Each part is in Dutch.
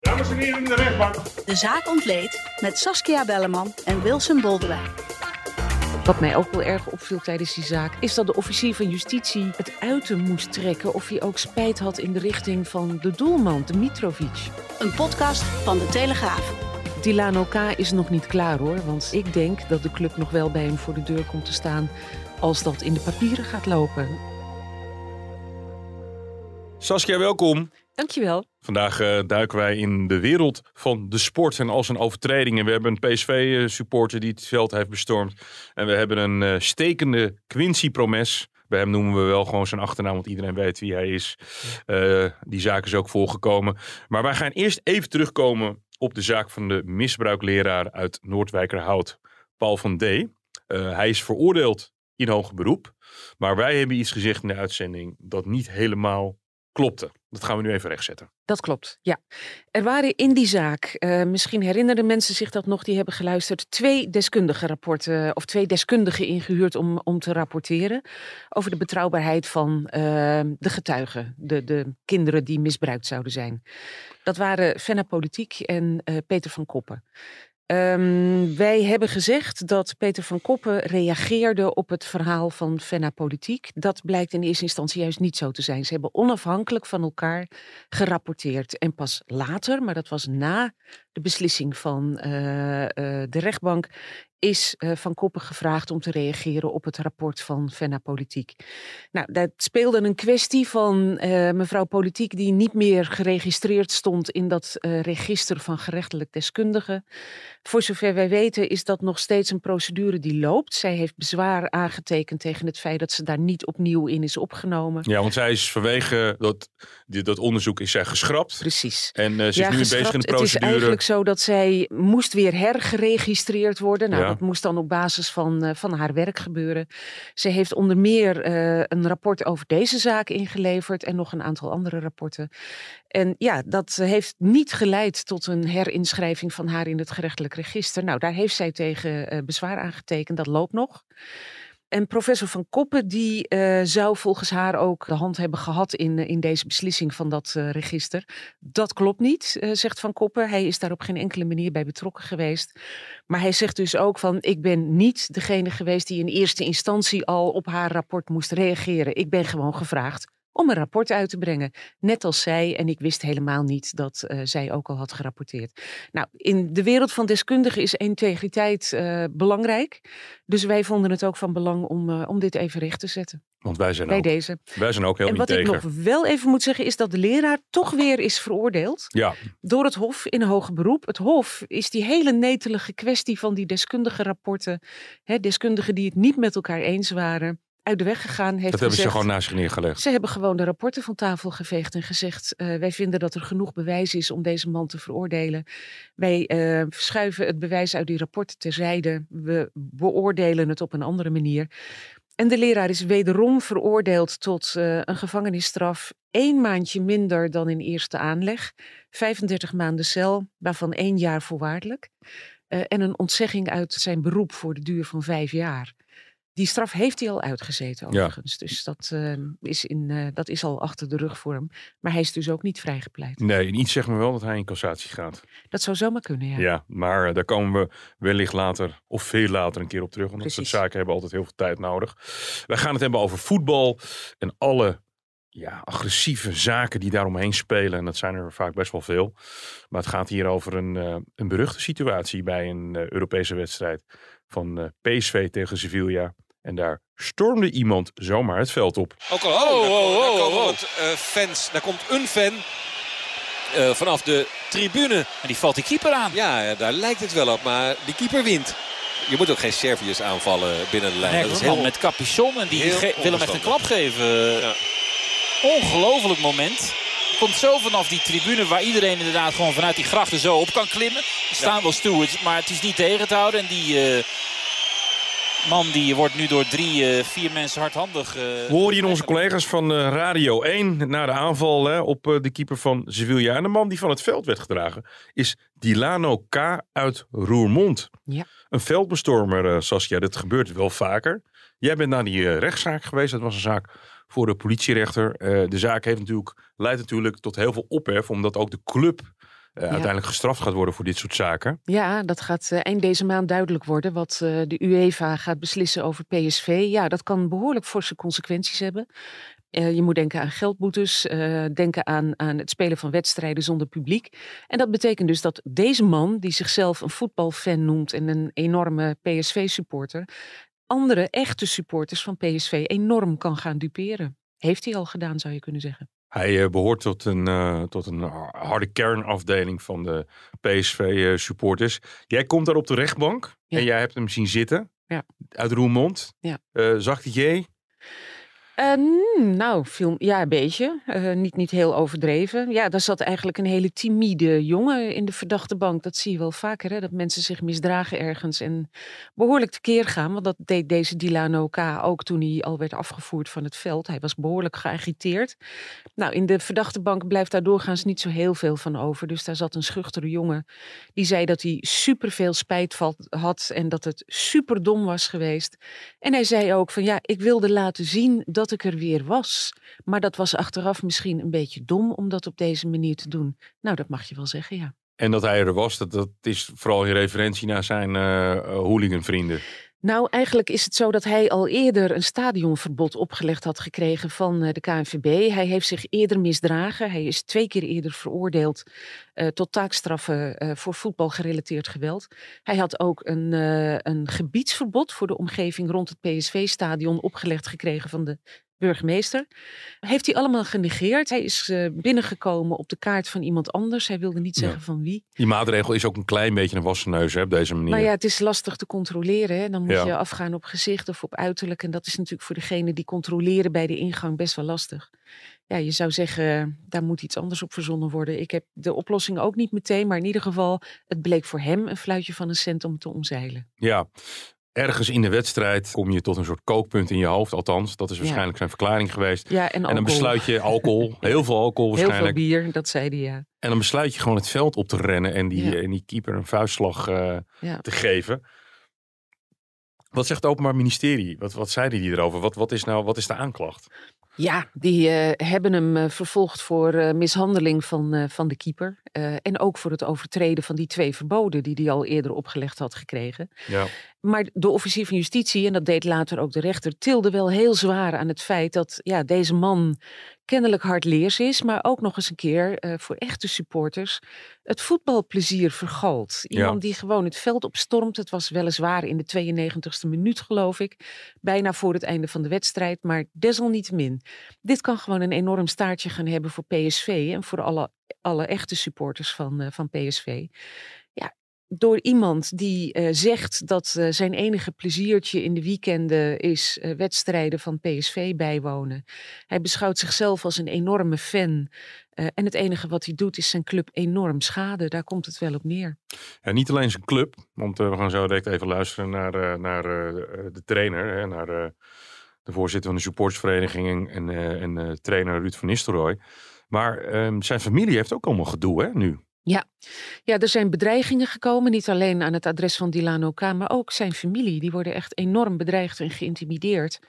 Dames en heren in de rechtbank. De zaak ontleed met Saskia Belleman en Wilson Boldewijn. Wat mij ook wel erg opviel tijdens die zaak, is dat de officier van justitie het uiten moest trekken of hij ook spijt had in de richting van de doelman, Dimitrovic. Een podcast van de Telegraaf. Dilano K. is nog niet klaar hoor, want ik denk dat de club nog wel bij hem voor de deur komt te staan als dat in de papieren gaat lopen. Saskia, welkom. Dankjewel. Vandaag eh, duiken wij in de wereld van de sport en al zijn overtredingen. We hebben een PSV-supporter die het veld heeft bestormd. En we hebben een eh, stekende Quincy Promes. Bij hem noemen we wel gewoon zijn achternaam, want iedereen weet wie hij is. Eh, die zaak is ook voorgekomen. Maar wij gaan eerst even terugkomen op de zaak van de misbruikleraar uit Noordwijkerhout, Paul van D. hij is veroordeeld in hoger beroep. Maar wij hebben iets gezegd in de uitzending dat niet helemaal klopte. Dat gaan we nu even rechtzetten. Dat klopt, ja. Er waren in die zaak, eh, misschien herinneren mensen zich dat nog, die hebben geluisterd, twee deskundige rapporten of twee deskundigen ingehuurd om, om te rapporteren over de betrouwbaarheid van eh, de getuigen, de, de kinderen die misbruikt zouden zijn. Dat waren Fenna Politiek en Peter van Koppen. Um, wij hebben gezegd dat Peter van Koppen reageerde op het verhaal van Fenna Politiek. Dat blijkt in eerste instantie juist niet zo te zijn. Ze hebben onafhankelijk van elkaar gerapporteerd. En pas later, maar dat was na de beslissing van uh, uh, de rechtbank, is uh, Van Koppen gevraagd om te reageren op het rapport van Venna Politiek. Nou, dat speelde een kwestie van uh, mevrouw Politiek die niet meer geregistreerd stond in dat uh, register van gerechtelijk deskundigen. Voor zover wij weten is dat nog steeds een procedure die loopt. Zij heeft bezwaar aangetekend tegen het feit dat ze daar niet opnieuw in is opgenomen. Ja, want zij is vanwege dat, dat onderzoek is zij geschrapt. Precies. En ze is nu bezig in de procedure. Het is eigenlijk zo dat zij moest weer hergeregistreerd worden. Nou, ja. Dat moest dan op basis van, uh, van haar werk gebeuren. Ze heeft onder meer uh, een rapport over deze zaak ingeleverd en nog een aantal andere rapporten. En ja, dat heeft niet geleid tot een herinschrijving van haar in het gerechtelijk register. Nou, daar heeft zij tegen uh, bezwaar aangetekend. Dat loopt nog. En professor Van Koppen, die uh, zou volgens haar ook de hand hebben gehad in, in deze beslissing van dat uh, register. Dat klopt niet, zegt Van Koppen. Hij is daar op geen enkele manier bij betrokken geweest. Maar hij zegt dus ook van, ik ben niet degene geweest die in eerste instantie al op haar rapport moest reageren. Ik ben gewoon gevraagd om een rapport uit te brengen. Net als zij, en ik wist helemaal niet dat uh, zij ook al had gerapporteerd. Nou, in de wereld van deskundigen is integriteit uh, belangrijk. Dus wij vonden het ook van belang om, uh, om dit even recht te zetten. Want wij zijn, Bij ook, deze. wij zijn ook heel En wat integer. ik nog wel even moet zeggen is dat de leraar toch weer is veroordeeld. Ja. Door het Hof in hoger beroep. Het Hof is die hele netelige kwestie van die deskundige rapporten. Hè, deskundigen die het niet met elkaar eens waren uit de weg gegaan. Heeft dat hebben gezegd, ze gewoon naast zich neergelegd. Ze hebben gewoon de rapporten van tafel geveegd en gezegd: uh, wij vinden dat er genoeg bewijs is om deze man te veroordelen. Wij uh, verschuiven het bewijs uit die rapporten terzijde. We beoordelen het op een andere manier. En de leraar is wederom veroordeeld tot uh, een gevangenisstraf. één maandje minder dan in eerste aanleg. 35 maanden cel, waarvan één jaar voorwaardelijk. en een ontzegging uit zijn beroep voor de duur van vijf jaar. Die straf heeft hij al uitgezeten overigens. Ja. Dus dat, uh, is in, uh, dat is al achter de rug voor hem. Maar hij is dus ook niet vrijgepleit. Nee, en iets zegt me wel dat hij in cassatie gaat. Dat zou zomaar kunnen, ja. Ja, maar uh, daar komen we wellicht later of veel later een keer op terug. Want dat soort zaken hebben altijd heel veel tijd nodig. We gaan het hebben over voetbal en alle ja, agressieve zaken die daaromheen spelen. En dat zijn er vaak best wel veel. Maar het gaat hier over een, een beruchte situatie bij een Europese wedstrijd van PSV tegen Sevilla. En daar stormde iemand zomaar het veld op. Ook al, oh, oh, oh, daar komen wat uh, fans. Daar komt een fan uh, vanaf de tribune. En die valt die keeper aan. Ja, daar lijkt het wel op. Maar die keeper wint. Je moet ook geen Serviërs aanvallen binnen de lijn. Nee, dat is heel met capuchon. En die wil hem echt een klap geven. Ja. Ongelooflijk moment. komt zo vanaf die tribune waar iedereen inderdaad gewoon vanuit die grachten zo op kan klimmen. Er staan wel stewards, maar het is niet tegen te houden. En die... Uh, man die wordt nu door drie, uh, vier mensen hardhandig... Uh, We horen hier onze collega's van uh, Radio 1 na de aanval hè, op de keeper van Sevilla. En de man die van het veld werd gedragen is Dilano K. uit Roermond. Ja. Een veldbestormer, Saskia. Dat gebeurt wel vaker. Jij bent naar die rechtszaak geweest. Dat was een zaak voor de politierechter. de zaak heeft natuurlijk, leidt natuurlijk tot heel veel ophef, omdat ook de club uh, uiteindelijk gestraft gaat worden voor dit soort zaken. Ja, dat gaat uh, eind deze maand duidelijk worden. Wat uh, de UEFA gaat beslissen over PSV. Ja, dat kan behoorlijk forse consequenties hebben. je moet denken aan geldboetes, denken aan, aan het spelen van wedstrijden zonder publiek. En dat betekent dus dat deze man, die zichzelf een voetbalfan noemt en een enorme PSV-supporter, andere echte supporters van PSV enorm kan gaan duperen. Heeft hij al gedaan, zou je kunnen zeggen. Hij uh, behoort tot een, uh, tot een harde kernafdeling van de PSV-supporters. Uh, jij komt daar op de rechtbank ja. en jij hebt hem zien zitten. Ja. Uit Roermond. Ja. je? Uh, nou, film, ja, een beetje. Uh, niet, niet heel overdreven. Ja, daar zat eigenlijk een hele timide jongen in de verdachte bank. Dat zie je wel vaker, hè? dat mensen zich misdragen ergens en behoorlijk tekeer gaan. Want dat deed deze Dilano K. ook toen hij al werd afgevoerd van het veld. Hij was behoorlijk geagiteerd. Nou, in de verdachte bank blijft daar doorgaans niet zo heel veel van over. Dus daar zat een schuchtere jongen die zei dat hij superveel spijt had en dat het super dom was geweest. En hij zei ook van ja, ik wilde laten zien dat ik er weer was. Maar dat was achteraf misschien een beetje dom om dat op deze manier te doen. Nou, dat mag je wel zeggen, ja. En dat hij er was, dat, dat is vooral in referentie naar zijn uh, hooliganvrienden. Nou, eigenlijk is het zo dat hij al eerder een stadionverbod opgelegd had gekregen van de KNVB. Hij heeft zich eerder misdragen. Hij is twee keer eerder veroordeeld uh, tot taakstraffen uh, voor voetbalgerelateerd geweld. Hij had ook een, een gebiedsverbod voor de omgeving rond het PSV-stadion opgelegd gekregen van de burgemeester. Heeft hij allemaal genegeerd. Hij is uh, binnengekomen op de kaart van iemand anders. Hij wilde niet zeggen ja. van wie. Die maatregel is ook een klein beetje een wassen neus hè, op deze manier. Nou ja, het is lastig te controleren. Hè. Dan moet ja. je afgaan op gezicht of op uiterlijk. En dat is natuurlijk voor degene die controleren bij de ingang best wel lastig. Ja, je zou zeggen, daar moet iets anders op verzonnen worden. Ik heb de oplossing ook niet meteen, maar in ieder geval, het bleek voor hem een fluitje van een cent om te omzeilen. Ja, ergens in de wedstrijd kom je tot een soort kookpunt in je hoofd. Althans, dat is waarschijnlijk ja. zijn verklaring geweest. Ja, en, en, dan besluit je alcohol, heel veel alcohol waarschijnlijk. Heel veel bier, dat zei hij ja. En dan besluit je gewoon het veld op te rennen en die, ja. en die keeper een vuistslag uh, ja. te geven. Wat zegt het Openbaar Ministerie? Wat, wat zeiden die erover? Wat, wat, is nou, wat is de aanklacht? Ja, die uh, hebben hem uh, vervolgd voor uh, mishandeling van, van de keeper. en ook voor het overtreden van die twee verboden die hij al eerder opgelegd had gekregen. Ja. Maar de officier van justitie, en dat deed later ook de rechter, tilde wel heel zwaar aan het feit dat ja, deze man kennelijk hardleers is, maar ook nog eens een keer uh, voor echte supporters het voetbalplezier vergalt. Iemand ja. die gewoon het veld opstormt. Het was weliswaar in de 92e minuut, geloof ik, bijna voor het einde van de wedstrijd, maar desalniettemin. Dit kan gewoon een enorm staartje gaan hebben voor PSV en voor alle, alle echte supporters van, uh, van PSV door iemand die uh, zegt dat uh, zijn enige pleziertje in de weekenden is wedstrijden van PSV bijwonen. Hij beschouwt zichzelf als een enorme fan. en het enige wat hij doet is zijn club enorm schaden. Daar komt het wel op neer. Ja, niet alleen zijn club, want we gaan zo direct even luisteren naar, naar de trainer, hè, naar de voorzitter van de supportersvereniging en, en trainer Ruud van Nistelrooy. Maar ehm, zijn familie heeft ook allemaal gedoe hè, nu. Ja. ja, er zijn bedreigingen gekomen, niet alleen aan het adres van Dilano K, maar ook zijn familie. Die worden echt enorm bedreigd en geïntimideerd.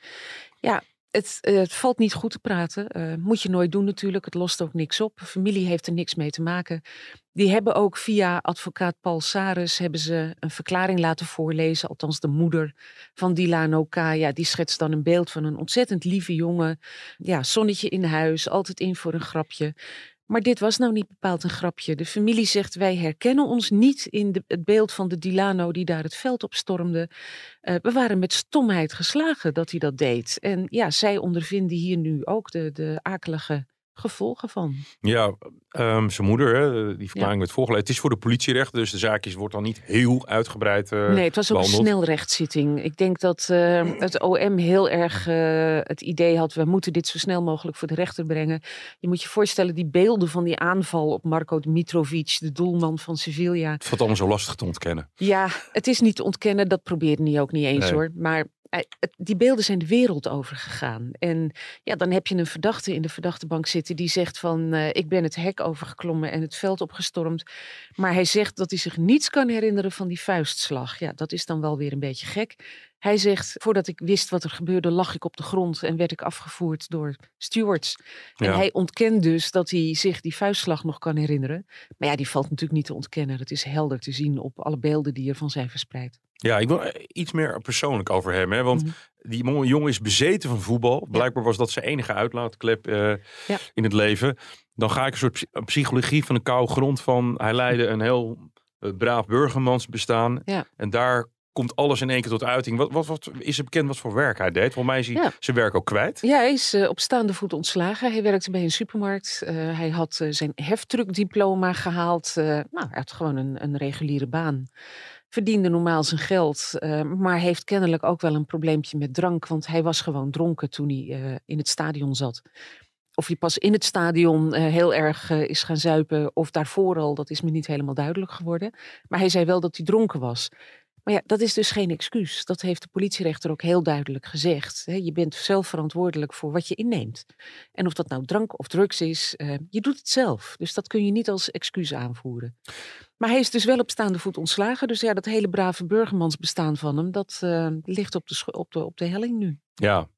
Ja, het, uh, het valt niet goed te praten. Uh, moet je nooit doen natuurlijk, het lost ook niks op. Familie heeft er niks mee te maken. Die hebben ook via advocaat Paul Saris hebben ze een verklaring laten voorlezen. Althans de moeder van Dilano K. Die schetst dan een beeld van een ontzettend lieve jongen. Ja, zonnetje in huis, altijd in voor een grapje. Maar dit was nou niet bepaald een grapje. De familie zegt: wij herkennen ons niet in de, het beeld van de Dilano die daar het veld op stormde. Uh, we waren met stomheid geslagen dat hij dat deed. En ja, zij ondervinden hier nu ook de, de akelige gevolgen van. Ja, ehm, zijn moeder, hè, die verklaring werd voorgeleid. Het is voor de politierechter, dus de zaak is, wordt dan niet heel uitgebreid uh, Nee, het was ook een snelrechtszitting. Ik denk dat uh, het OM heel erg uh, het idee had, we moeten dit zo snel mogelijk voor de rechter brengen. Je moet je voorstellen, die beelden van die aanval op Marco Dmitrovic, de doelman van Sevilla. Het valt allemaal zo lastig te ontkennen. Ja, het is niet te ontkennen, dat probeerde hij ook niet eens nee. hoor. Maar die beelden zijn de wereld overgegaan. En ja, dan heb je een verdachte in de verdachtebank zitten die zegt van uh, ik ben het hek overgeklommen en het veld opgestormd. Maar hij zegt dat hij zich niets kan herinneren van die vuistslag. Ja, dat is dan wel weer een beetje gek. Hij zegt, voordat ik wist wat er gebeurde, lag ik op de grond en werd ik afgevoerd door stewards. En ja. hij ontkent dus dat hij zich die vuistslag nog kan herinneren. Maar ja, die valt natuurlijk niet te ontkennen. Het is helder te zien op alle beelden die ervan zijn verspreid. Ja, ik wil iets meer persoonlijk over hem. Hè? Want mm -hmm. die jongen is bezeten van voetbal. Blijkbaar was dat zijn enige uitlaatklep uh, ja. in het leven. Dan ga ik een soort psychologie van de koude grond van... Hij leidde een heel uh, braaf burgermansbestaan. Ja. En daar komt alles in één keer tot uiting. Wat, wat, wat is er bekend wat voor werk hij deed? Volgens mij is hij ja. zijn werk ook kwijt. Ja, hij is uh, op staande voet ontslagen. Hij werkte bij een supermarkt. Uh, hij had uh, zijn heftruckdiploma gehaald. nou, hij had gewoon een, een reguliere baan. Verdiende normaal zijn geld, maar heeft kennelijk ook wel een probleempje met drank. Want hij was gewoon dronken toen hij in het stadion zat. Of hij pas in het stadion heel erg is gaan zuipen of daarvoor al, dat is me niet helemaal duidelijk geworden. Maar hij zei wel dat hij dronken was. Maar ja, dat is dus geen excuus. Dat heeft de politierechter ook heel duidelijk gezegd. Je bent zelf verantwoordelijk voor wat je inneemt. En of dat nou drank of drugs is, je doet het zelf. Dus dat kun je niet als excuus aanvoeren. Maar hij is dus wel op staande voet ontslagen. Dus ja, dat hele brave burgermansbestaan van hem, dat uh, ligt op de, op, de, op de helling nu. Ja.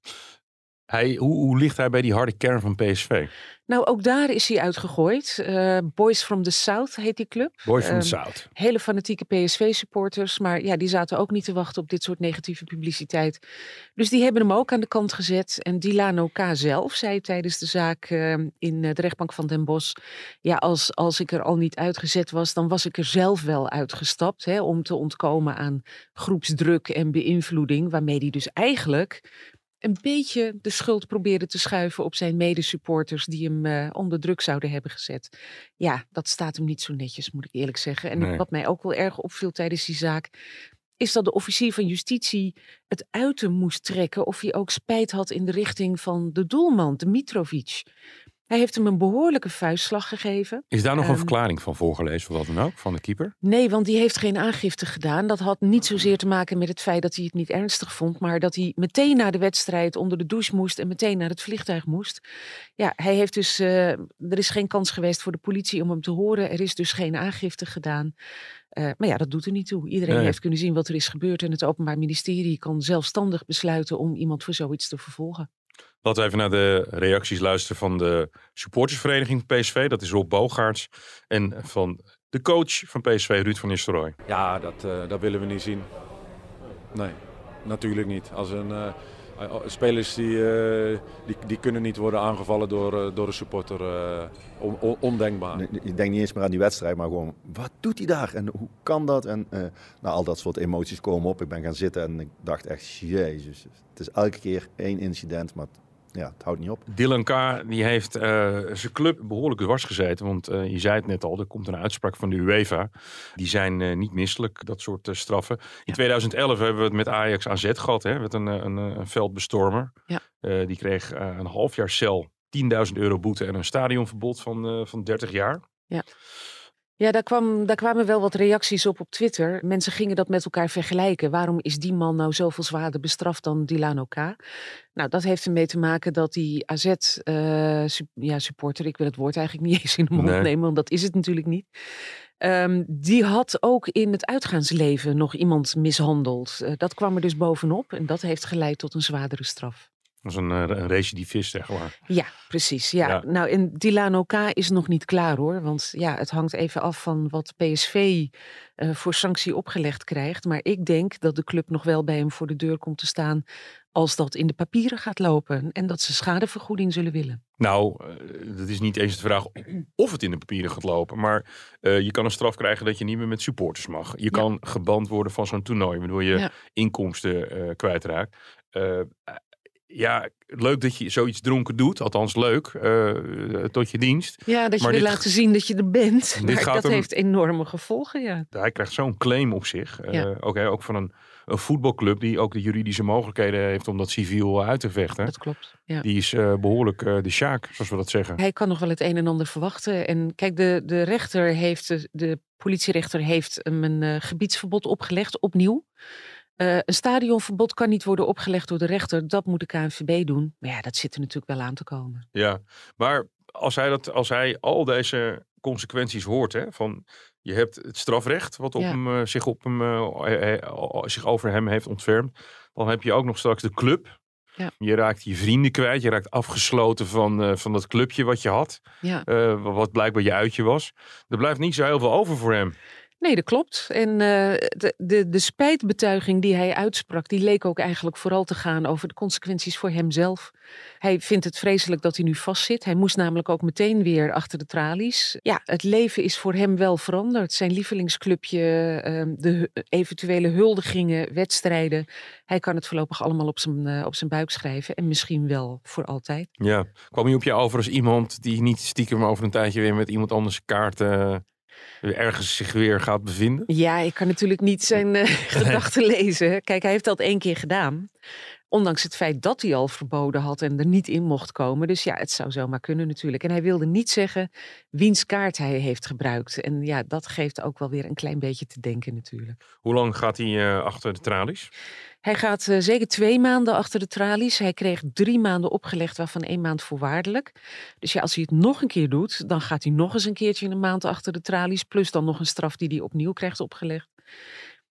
Hij, hoe, hoe ligt hij bij die harde kern van PSV? Nou, ook daar is hij uitgegooid. Uh, Boys from the South heet die club. Boys from the South. Hele fanatieke PSV-supporters. Maar ja, die zaten ook niet te wachten op dit soort negatieve publiciteit. Dus die hebben hem ook aan de kant gezet. En Dilano K. zelf zei tijdens de zaak uh, in de rechtbank van Den Bosch... ja, als, als ik er al niet uitgezet was, dan was ik er zelf wel uitgestapt... Hè, om te ontkomen aan groepsdruk en beïnvloeding. Waarmee hij dus eigenlijk een beetje de schuld probeerde te schuiven op zijn medesupporters die hem uh, onder druk zouden hebben gezet. Ja, dat staat hem niet zo netjes, moet ik eerlijk zeggen. En nee. wat mij ook wel erg opviel tijdens die zaak, is dat de officier van justitie het uit hem moest trekken of hij ook spijt had in de richting van de doelman, Dmitrovic. Hij heeft hem een behoorlijke vuistslag gegeven. Is daar nog um, een verklaring van voorgelezen, of wat dan ook, van de keeper? Nee, want die heeft geen aangifte gedaan. Dat had niet zozeer te maken met het feit dat hij het niet ernstig vond, maar dat hij meteen na de wedstrijd onder de douche moest en meteen naar het vliegtuig moest. Ja, hij heeft dus, uh, er is geen kans geweest voor de politie om hem te horen. Er is dus geen aangifte gedaan. Uh, maar ja, dat doet er niet toe. Iedereen nee. heeft kunnen zien wat er is gebeurd en het Openbaar Ministerie kan zelfstandig besluiten om iemand voor zoiets te vervolgen. Laten we even naar de reacties luisteren van de supportersvereniging PSV. Dat is Rob Bogaerts. En van de coach van PSV, Ruud van Nistelrooy. Ja, dat, uh, dat willen we niet zien. Nee, natuurlijk niet. Als een, uh, spelers die, uh, die, die kunnen niet worden aangevallen door, door een supporter. On, on, ondenkbaar. Ik denk niet eens meer aan die wedstrijd, maar gewoon, wat doet hij daar? En hoe kan dat? En nou, al dat soort emoties komen op. Ik ben gaan zitten en ik dacht echt, jezus. Het is elke keer één incident, maar ja, het houdt niet op. Dylan K. die heeft uh, zijn club behoorlijk dwars gezeten. Want uh, je zei het net al, er komt een uitspraak van de UEFA. Die zijn uh, niet misselijk, dat soort straffen. In ja. 2011 hebben we het met Ajax AZ gehad. Hè, met een, een, een veldbestormer. Ja. die kreeg een half jaar cel, 10.000 euro boete en een stadionverbod van, van 30 jaar. Ja. Ja, daar, kwam, daar kwamen wel wat reacties op op Twitter. Mensen gingen dat met elkaar vergelijken. Waarom is die man nou zoveel zwaarder bestraft dan Dilano K? Nou, dat heeft ermee te maken dat die AZ-supporter, uh, ja, supporter, ik wil het woord eigenlijk niet eens in de mond nee. nemen, want dat is het natuurlijk niet. Um, die had ook in het uitgaansleven nog iemand mishandeld. Uh, dat kwam er dus bovenop en dat heeft geleid tot een zwaardere straf. Dat is een, een recidivist, zeg maar. Ja, precies. Ja. ja. Nou, en Dilano K is nog niet klaar hoor. Want ja, het hangt even af van wat PSV uh, voor sanctie opgelegd krijgt. Maar ik denk dat de club nog wel bij hem voor de deur komt te staan als dat in de papieren gaat lopen en dat ze schadevergoeding zullen willen. Nou, uh, dat is niet eens de vraag of het in de papieren gaat lopen, maar uh, je kan een straf krijgen dat je niet meer met supporters mag. Je ja. kan geband worden van zo'n toernooi, waardoor je ja. inkomsten uh, kwijtraakt ja, leuk dat je zoiets dronken doet. Althans leuk, eh, tot je dienst. Ja, dat je Maar wil dit- laten zien dat je er bent. Dit Maar gaat dat hem- heeft enorme gevolgen, ja. Hij krijgt zo'n claim op zich. Eh, Ja. ook, hè, ook van een, een voetbalclub die ook de juridische mogelijkheden heeft om dat civiel uit te vechten. Dat klopt. Ja. Die is eh, behoorlijk eh, de sjaak, zoals we dat zeggen. Hij kan nog wel het een en ander verwachten. En kijk, de, de rechter heeft, de, de politierechter heeft hem een eh, gebiedsverbod opgelegd, opnieuw. Eh, een stadionverbod kan niet worden opgelegd door de rechter. Dat moet de KNVB doen. Maar ja, dat zit er natuurlijk wel aan te komen. Ja, maar als hij, dat, als hij al deze consequenties hoort, hè, van je hebt het strafrecht wat op Ja. hem, eh, zich, op hem, eh, zich over hem heeft ontfermd, dan heb je ook nog straks de club. Ja. Je raakt je vrienden kwijt, je raakt afgesloten van, van dat clubje wat je had, Ja. wat blijkbaar je uitje was. Er blijft niet zo heel veel over voor hem. Nee, dat klopt. En eh, de, de, de spijtbetuiging die hij uitsprak, die leek ook eigenlijk vooral te gaan over de consequenties voor hemzelf. Hij vindt het vreselijk dat hij nu vastzit. Hij moest namelijk ook meteen weer achter de tralies. Ja, het leven is voor hem wel veranderd. Zijn lievelingsclubje, ehm, de eventuele huldigingen, wedstrijden. Hij kan het voorlopig allemaal op zijn, eh, op zijn buik schrijven. En misschien wel voor altijd. Ja. Kwam hij op je over als iemand die niet stiekem over een tijdje weer met iemand anders kaart eh, ergens zich weer gaat bevinden? Ja, ik kan natuurlijk niet zijn eh, gedachten lezen. Kijk, hij heeft dat één keer gedaan. Ondanks het feit dat hij al verboden had en er niet in mocht komen. Dus ja, het zou zomaar kunnen natuurlijk. En hij wilde niet zeggen wiens kaart hij heeft gebruikt. En ja, dat geeft ook wel weer een klein beetje te denken natuurlijk. Hoe lang gaat hij eh, achter de tralies? Hij gaat eh, zeker twee maanden achter de tralies. Hij kreeg drie maanden opgelegd, waarvan één maand voorwaardelijk. Dus ja, als hij het nog een keer doet, dan gaat hij nog eens een keertje een maand achter de tralies. Plus dan nog een straf die hij opnieuw krijgt opgelegd.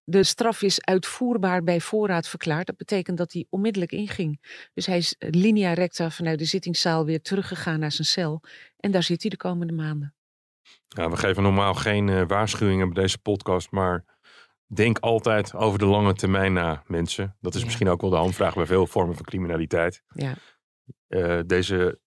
De straf is uitvoerbaar bij voorraad verklaard. Dat betekent dat hij onmiddellijk inging. Dus hij is linea recta vanuit de zittingszaal weer teruggegaan naar zijn cel. En daar zit hij de komende maanden. Ja, we geven normaal geen eh, waarschuwingen bij deze podcast, maar denk altijd over de lange termijn na, mensen. Dat is Ja. misschien ook wel de handvraag bij veel vormen van criminaliteit. Ja. Eh, deze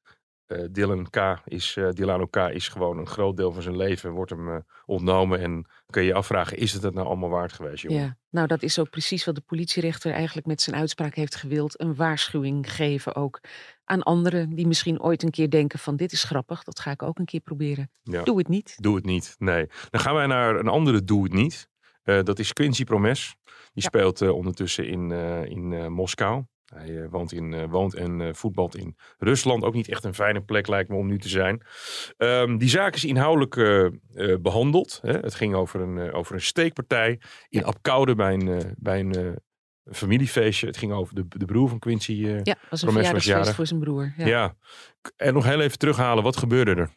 eh Dylan K. Is, eh Dilano K. is gewoon een groot deel van zijn leven, wordt hem eh, ontnomen. En kun je je afvragen, is het het nou allemaal waard geweest, jongen? Ja, nou dat is ook precies wat de politierechter eigenlijk met zijn uitspraak heeft gewild. Een waarschuwing geven ook aan anderen die misschien ooit een keer denken van dit is grappig, dat ga ik ook een keer proberen. Ja. Doe het niet. Doe het niet, nee. Dan gaan wij naar een andere Doe het niet. Dat is Quincy Promes. Die Ja. speelt ondertussen in, in Moskou. Hij eh, woont, in, eh, woont en eh, voetbalt in Rusland. Ook niet echt een fijne plek lijkt me om nu te zijn. Ehm, die zaak is inhoudelijk eh, eh, behandeld. Hè. Het ging over een, over een steekpartij in Apkoude bij een, bij een familiefeestje. Het ging over de, de broer van Quincy. Ja, was een verjaardagsfeest voor zijn broer. Ja. ja. En nog heel even terughalen, wat gebeurde er?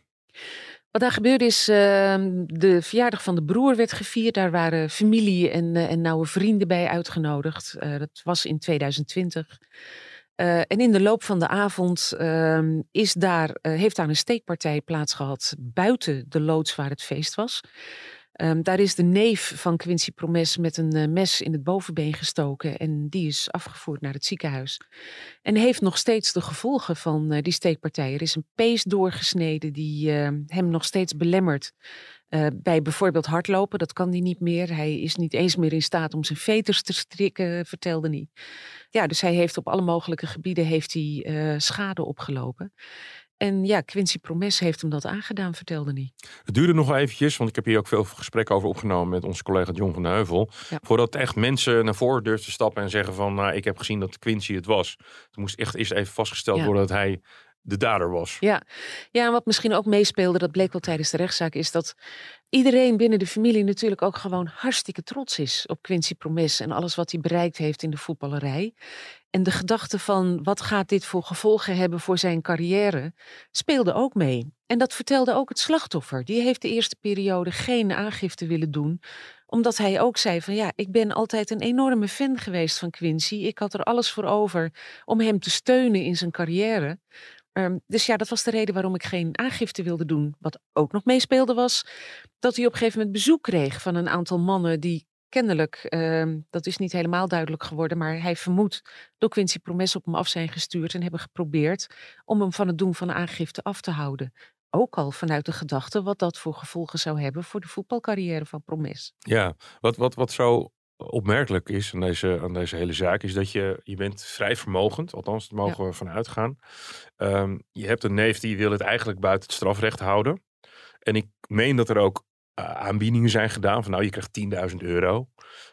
Wat daar gebeurde is, ehm, de verjaardag van de broer werd gevierd. Daar waren familie en, eh, en nauwe vrienden bij uitgenodigd. Eh, dat was in 2020. Eh, en in de loop van de avond ehm, is daar, heeft daar een steekpartij plaatsgehad buiten de loods waar het feest was. Ehm, daar is de neef van Quincy Promes met een eh, mes in het bovenbeen gestoken en die is afgevoerd naar het ziekenhuis. En heeft nog steeds de gevolgen van eh, die steekpartij. Er is een pees doorgesneden die eh, hem nog steeds belemmert. eh, bij bijvoorbeeld hardlopen, dat kan hij niet meer. Hij is niet eens meer in staat om zijn veters te strikken, vertelde hij. Ja, dus hij heeft op alle mogelijke gebieden heeft hij, schade opgelopen. En ja, Quincy Promes heeft hem dat aangedaan, vertelde hij. Het duurde nog eventjes, want ik heb hier ook veel gesprekken over opgenomen met onze collega John van de Heuvel. Ja. Voordat echt mensen naar voren durfden te stappen en zeggen van, nou, ik heb gezien dat Quincy het was. Het moest echt eerst even vastgesteld Ja. worden dat hij de dader was. Ja. ja, en wat misschien ook meespeelde, dat bleek wel tijdens de rechtszaak, is dat iedereen binnen de familie natuurlijk ook gewoon hartstikke trots is op Quincy Promes en alles wat hij bereikt heeft in de voetballerij. En de gedachte van wat gaat dit voor gevolgen hebben voor zijn carrière, speelde ook mee. En dat vertelde ook het slachtoffer. Die heeft de eerste periode geen aangifte willen doen, omdat hij ook zei van ja, ik ben altijd een enorme fan geweest van Quincy. Ik had er alles voor over om hem te steunen in zijn carrière. Ehm, dus ja, dat was de reden waarom ik geen aangifte wilde doen. Wat ook nog meespeelde was dat hij op een gegeven moment bezoek kreeg van een aantal mannen die kennelijk, ehm, dat is niet helemaal duidelijk geworden, maar hij vermoedt door Quincy Promes op hem af zijn gestuurd en hebben geprobeerd om hem van het doen van aangifte af te houden. Ook al vanuit de gedachte wat dat voor gevolgen zou hebben voor de voetbalcarrière van Promes. Ja, wat, wat, wat zo opmerkelijk is aan deze, aan deze hele zaak, is dat je, je bent vrij vermogend. Althans, daar mogen we van uitgaan. Ehm, je hebt een neef die wil het eigenlijk buiten het strafrecht houden. En ik meen dat er ook aanbiedingen zijn gedaan. Van nou, je krijgt 10.000 euro.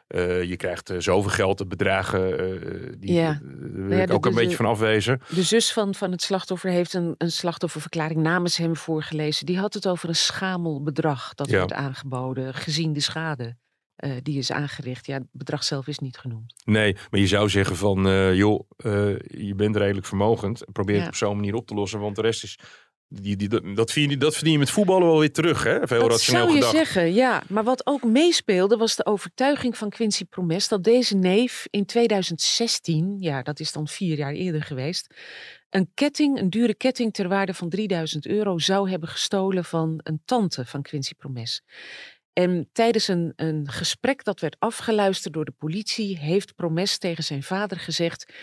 Uh, je krijgt uh, zoveel geld, de bedragen, die Ja. wil ja, ik de- ook een de- beetje van afwezen. De zus van, van het slachtoffer heeft een, een slachtofferverklaring namens hem voorgelezen. Die had het over een schamel bedrag dat Ja. werd aangeboden, gezien de schade eh, die is aangericht. Ja, het bedrag zelf is niet genoemd. Nee, maar je zou zeggen van, eh, joh, eh, je bent redelijk vermogend. Probeer het op zo'n manier op te lossen, want de rest is... Die, die, dat, verdien je, dat verdien je met voetballen wel weer terug, hè? Veel Dat rationeel zou je gedacht. zeggen, ja. Maar wat ook meespeelde was de overtuiging van Quincy Promes dat deze neef in 2016, ja, dat is dan vier jaar eerder geweest, een ketting, een dure ketting ter waarde van 3000 euro zou hebben gestolen van een tante van Quincy Promes. En tijdens een, een gesprek dat werd afgeluisterd door de politie, heeft Promes tegen zijn vader gezegd: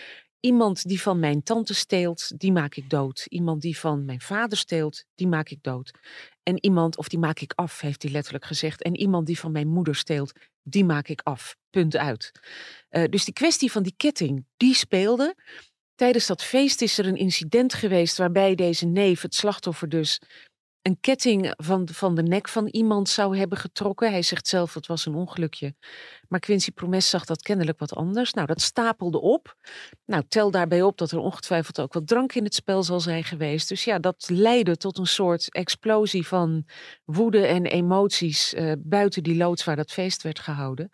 Iemand die van mijn tante steelt, die maak ik dood. Iemand die van mijn vader steelt, die maak ik dood. En iemand, of die maak ik af, heeft hij letterlijk gezegd. En iemand die van mijn moeder steelt, die maak ik af. Punt uit. Eh, dus die kwestie van die ketting, die speelde. Tijdens dat feest is er een incident geweest waarbij deze neef, het slachtoffer dus, een ketting van, van de nek van iemand zou hebben getrokken. Hij zegt zelf, het was een ongelukje. Maar Quincy Promes zag dat kennelijk wat anders. Nou, dat stapelde op. Nou, tel daarbij op dat er ongetwijfeld ook wat drank in het spel zal zijn geweest. Dus ja, dat leidde tot een soort explosie van woede en emoties eh, buiten die loods waar dat feest werd gehouden.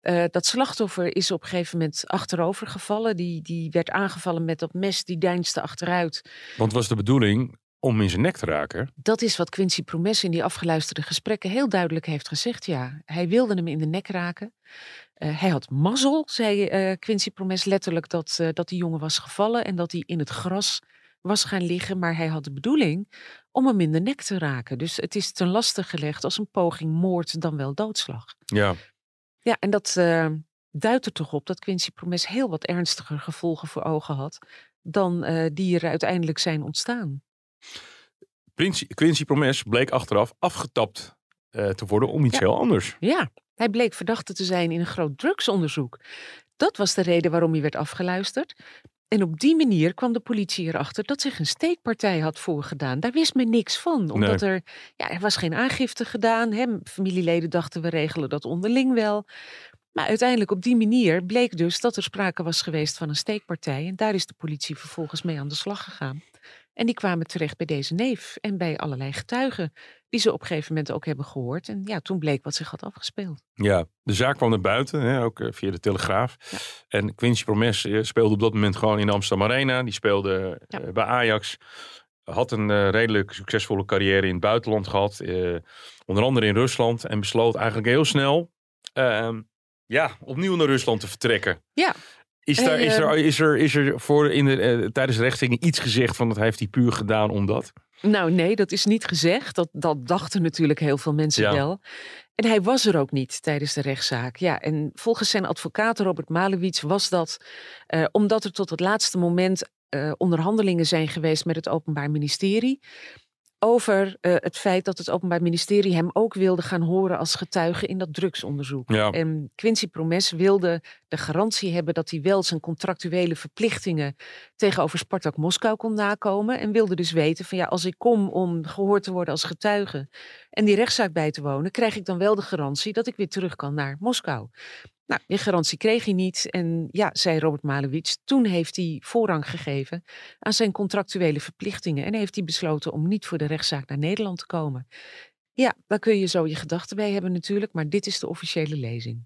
Eh, dat slachtoffer is op een gegeven moment achterover gevallen. Die, die werd aangevallen met dat mes, die deinsde achteruit. Want was de bedoeling om in zijn nek te raken. Dat is wat Quincy Promes in die afgeluisterde gesprekken heel duidelijk heeft gezegd. Ja, hij wilde hem in de nek raken. Eh, hij had mazzel, zei eh, Quincy Promes letterlijk, dat, eh, dat die jongen was gevallen en dat hij in het gras was gaan liggen. Maar hij had de bedoeling om hem in de nek te raken. Dus het is ten laste gelegd als een poging moord dan wel doodslag. Ja, Ja, en dat duidt er toch op dat Quincy Promes heel wat ernstiger gevolgen voor ogen had dan die er uiteindelijk zijn ontstaan. Quincy, Quincy Promes bleek achteraf afgetapt eh, te worden om iets Ja. heel anders. Ja, hij bleek verdachte te zijn in een groot drugsonderzoek. Dat was de reden waarom hij werd afgeluisterd. En op die manier kwam de politie erachter dat zich een steekpartij had voorgedaan. Daar wist men niks van, omdat er, ja, er was geen aangifte gedaan. Hè. Familieleden dachten we regelen dat onderling wel. Maar uiteindelijk op die manier bleek dus dat er sprake was geweest van een steekpartij. En daar is de politie vervolgens mee aan de slag gegaan. En die kwamen terecht bij deze neef en bij allerlei getuigen die ze op een gegeven moment ook hebben gehoord. En ja, toen bleek wat zich had afgespeeld. Ja, de zaak kwam naar buiten, hè, ook eh, via de Telegraaf. Ja. En Quincy Promes eh, speelde op dat moment gewoon in de Amsterdam Arena. Die speelde Ja. eh, bij Ajax. Had een redelijk succesvolle carrière in het buitenland gehad. eh, onder andere in Rusland. En besloot eigenlijk heel snel ehm, ja, opnieuw naar Rusland te vertrekken. Ja. Is, daar, is, er, eh, is, er, is er voor in de, eh, tijdens de rechtszitting iets gezegd van dat hij heeft hij puur gedaan omdat? Nou nee, dat is niet gezegd. Dat, dat dachten natuurlijk heel veel mensen Ja. wel. En hij was er ook niet tijdens de rechtszaak. Ja, en volgens zijn advocaat Robert Malewitz was dat eh, omdat er tot het laatste moment eh, onderhandelingen zijn geweest met het Openbaar Ministerie. Over eh, het feit dat het Openbaar Ministerie hem ook wilde gaan horen als getuige in dat drugsonderzoek. Ja. En Quincy Promes wilde de garantie hebben dat hij wel zijn contractuele verplichtingen tegenover Spartak Moskou kon nakomen. En wilde dus weten van ja, als ik kom om gehoord te worden als getuige en die rechtszaak bij te wonen, krijg ik dan wel de garantie dat ik weer terug kan naar Moskou. Nou, die garantie kreeg hij niet. En ja, zei Robert Malewitz, toen heeft hij voorrang gegeven aan zijn contractuele verplichtingen. En heeft hij besloten om niet voor de rechtszaak naar Nederland te komen. Ja, daar kun je zo je gedachten bij hebben natuurlijk, maar dit is de officiële lezing.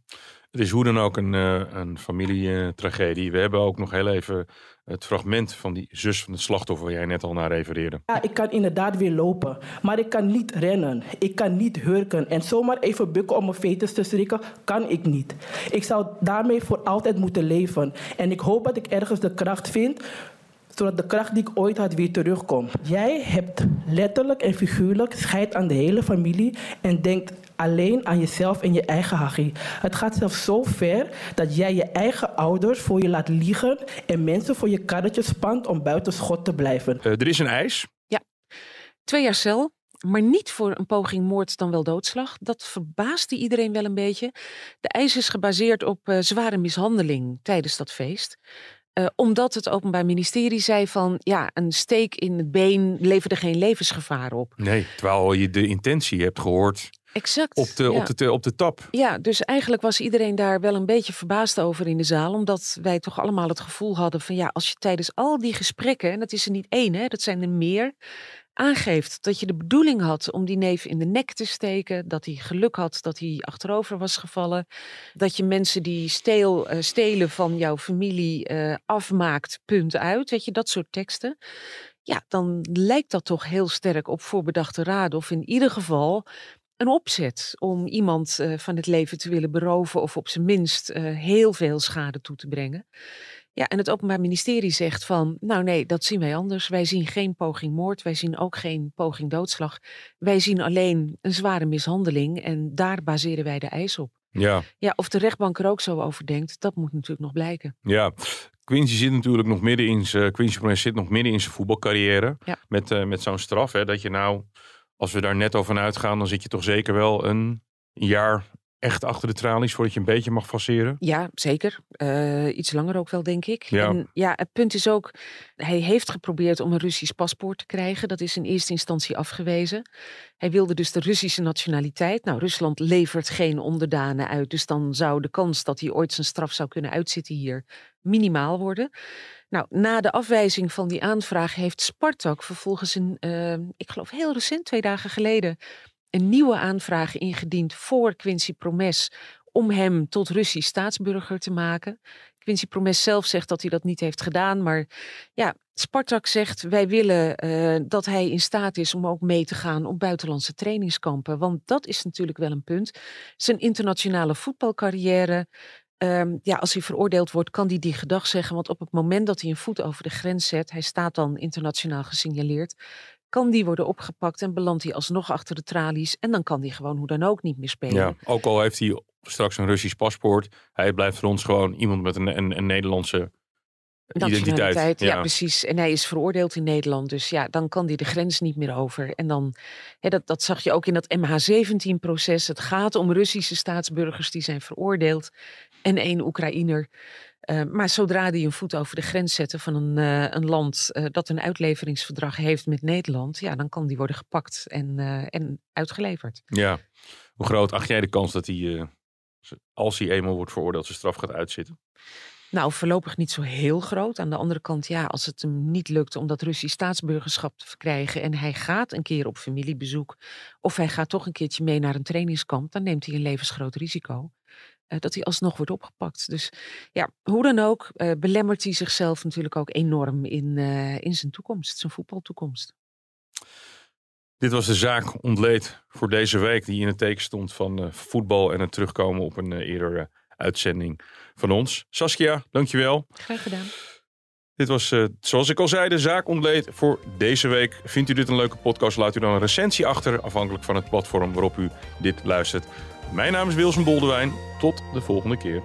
Het is hoe dan ook een, eh, een familietragedie. We hebben ook nog heel even het fragment van die zus van het slachtoffer waar jij net al naar refereerde. Ja, ik kan inderdaad weer lopen, maar ik kan niet rennen. Ik kan niet hurken en zomaar even bukken om mijn fetus te strikken, kan ik niet. Ik zou daarmee voor altijd moeten leven. En ik hoop dat ik ergens de kracht vind, zodat de kracht die ik ooit had weer terugkomt. Jij hebt letterlijk en figuurlijk scheid aan de hele familie en denkt alleen aan jezelf en je eigen hachie. Het gaat zelfs zo ver dat jij je eigen ouders voor je laat liegen en mensen voor je karretje spant om buiten schot te blijven. Eh, er is een eis. Twee jaar cel. maar niet voor een poging moord dan wel doodslag. Dat verbaasde iedereen wel een beetje. De eis is gebaseerd op uh, zware mishandeling tijdens dat feest. Uh, omdat het Openbaar Ministerie zei van ja, een steek in het been leverde geen levensgevaar op. Nee, terwijl je de intentie hebt gehoord. Exact. Op de, ja. op, de, op de tap. Ja, dus eigenlijk was iedereen daar wel een beetje verbaasd over in de zaal. Omdat wij toch allemaal het gevoel hadden van ja, als je tijdens al die gesprekken, en dat is er niet één, hè, dat zijn er meer, aangeeft dat je de bedoeling had om die neef in de nek te steken, dat hij geluk had dat hij achterover was gevallen, dat je mensen die uh, stelen van jouw familie uh, afmaakt, punt uit, weet je, dat soort teksten. Ja, dan lijkt dat toch heel sterk op voorbedachte raden, of in ieder geval een opzet om iemand uh, van het leven te willen beroven of op zijn minst heel veel schade toe te brengen. Ja, en het Openbaar Ministerie zegt van, nou nee, dat zien wij anders. Wij zien geen poging moord, wij zien ook geen poging doodslag. Wij zien alleen een zware mishandeling en daar baseren wij de eis op. Ja. Ja, of de rechtbank er ook zo over denkt, dat moet natuurlijk nog blijken. Ja, Quincy zit natuurlijk nog midden in zijn, Quincy zit nog midden in zijn voetbalcarrière. Ja. Met, uh, met zo'n straf, hè, dat je nou, als we daar net over uitgaan, dan zit je toch zeker wel een jaar echt achter de tralies voordat je een beetje mag faceren? Ja, zeker. Uh, iets langer ook wel, denk ik. Ja. En ja, het punt is ook, hij heeft geprobeerd om een Russisch paspoort te krijgen. Dat is in eerste instantie afgewezen. Hij wilde dus de Russische nationaliteit. Nou, Rusland levert geen onderdanen uit. Dus dan zou de kans dat hij ooit zijn straf zou kunnen uitzitten hier minimaal worden. Nou, na de afwijzing van die aanvraag heeft Spartak vervolgens een, uh, ik geloof heel recent, twee dagen geleden, een nieuwe aanvraag ingediend voor Quincy Promes om hem tot Russisch staatsburger te maken. Quincy Promes zelf zegt dat hij dat niet heeft gedaan, maar ja, Spartak zegt wij willen uh, dat hij in staat is om ook mee te gaan op buitenlandse trainingskampen, want dat is natuurlijk wel een punt. Zijn internationale voetbalcarrière, Um, ja, als hij veroordeeld wordt, kan hij die gedag zeggen. Want op het moment dat hij een voet over de grens zet, hij staat dan internationaal gesignaleerd, kan die worden opgepakt en belandt hij alsnog achter de tralies. En dan kan hij gewoon hoe dan ook niet meer spelen. Ja, ook al heeft hij straks een Russisch paspoort, hij blijft voor ons gewoon iemand met een, een, een Nederlandse identiteit. Ja. ja. precies. En hij is veroordeeld in Nederland. Dus ja, dan kan hij de grens niet meer over. En dan, hè, dat, dat zag je ook in dat MH17-proces. Het gaat om Russische staatsburgers die zijn veroordeeld. En één Oekraïner. Uh, maar zodra die een voet over de grens zetten van een, uh, een land uh, dat een uitleveringsverdrag heeft met Nederland, ja, dan kan die worden gepakt en, en uitgeleverd. Ja, hoe groot acht jij de kans dat hij, als hij eenmaal wordt veroordeeld, zijn straf gaat uitzitten? Nou, voorlopig niet zo heel groot. Aan de andere kant, ja, als het hem niet lukt om dat Russisch staatsburgerschap te verkrijgen en hij gaat een keer op familiebezoek of hij gaat toch een keertje mee naar een trainingskamp, dan neemt hij een levensgroot risico. Uh, dat hij alsnog wordt opgepakt. Dus ja, hoe dan ook, uh, belemmert hij zichzelf natuurlijk ook enorm in, uh, in zijn toekomst, zijn voetbaltoekomst. Dit was de zaak ontleed voor deze week, die in het teken stond van voetbal en het terugkomen op een eerdere uitzending van ons. Saskia, dankjewel. Graag gedaan. Dit was, uh, zoals ik al zei, de zaak ontleed voor deze week. Vindt u dit een leuke podcast? Laat u dan een recensie achter, afhankelijk van het platform waarop u dit luistert. Mijn naam is Wilson Boldewijn. Tot de volgende keer.